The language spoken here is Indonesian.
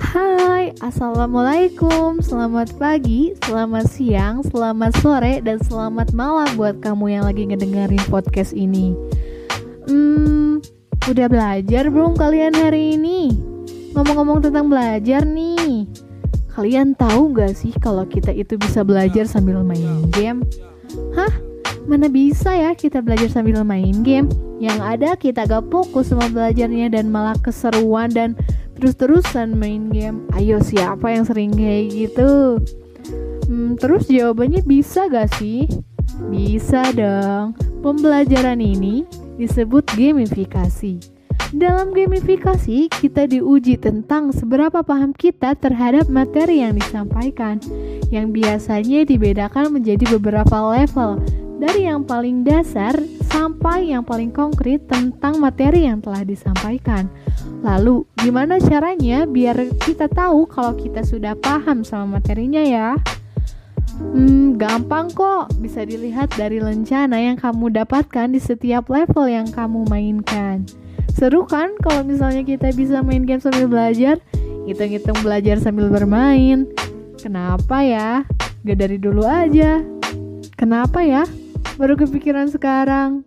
Hai, Assalamualaikum Selamat pagi, selamat siang, selamat sore, dan selamat malam buat kamu yang lagi ngedengerin podcast ini Hmm, udah belajar belum kalian hari ini? Ngomong-ngomong tentang belajar nih Kalian tahu gak sih kalau kita itu bisa belajar sambil main game? Hah? Mana bisa ya kita belajar sambil main game? Yang ada kita gak fokus sama belajarnya dan malah keseruan dan terus-terusan main game. Ayo siapa yang sering kayak gitu? Hmm, terus jawabannya bisa gak sih? Bisa dong. Pembelajaran ini disebut gamifikasi. Dalam gamifikasi, kita diuji tentang seberapa paham kita terhadap materi yang disampaikan, yang biasanya dibedakan menjadi beberapa level, dari yang paling dasar sampai yang paling konkret tentang materi yang telah disampaikan. Lalu, gimana caranya biar kita tahu kalau kita sudah paham sama materinya ya? Hmm, gampang kok. Bisa dilihat dari lencana yang kamu dapatkan di setiap level yang kamu mainkan. Seru kan kalau misalnya kita bisa main game sambil belajar? Hitung-hitung belajar sambil bermain. Kenapa ya? Gak dari dulu aja. Kenapa ya? Baru kepikiran sekarang.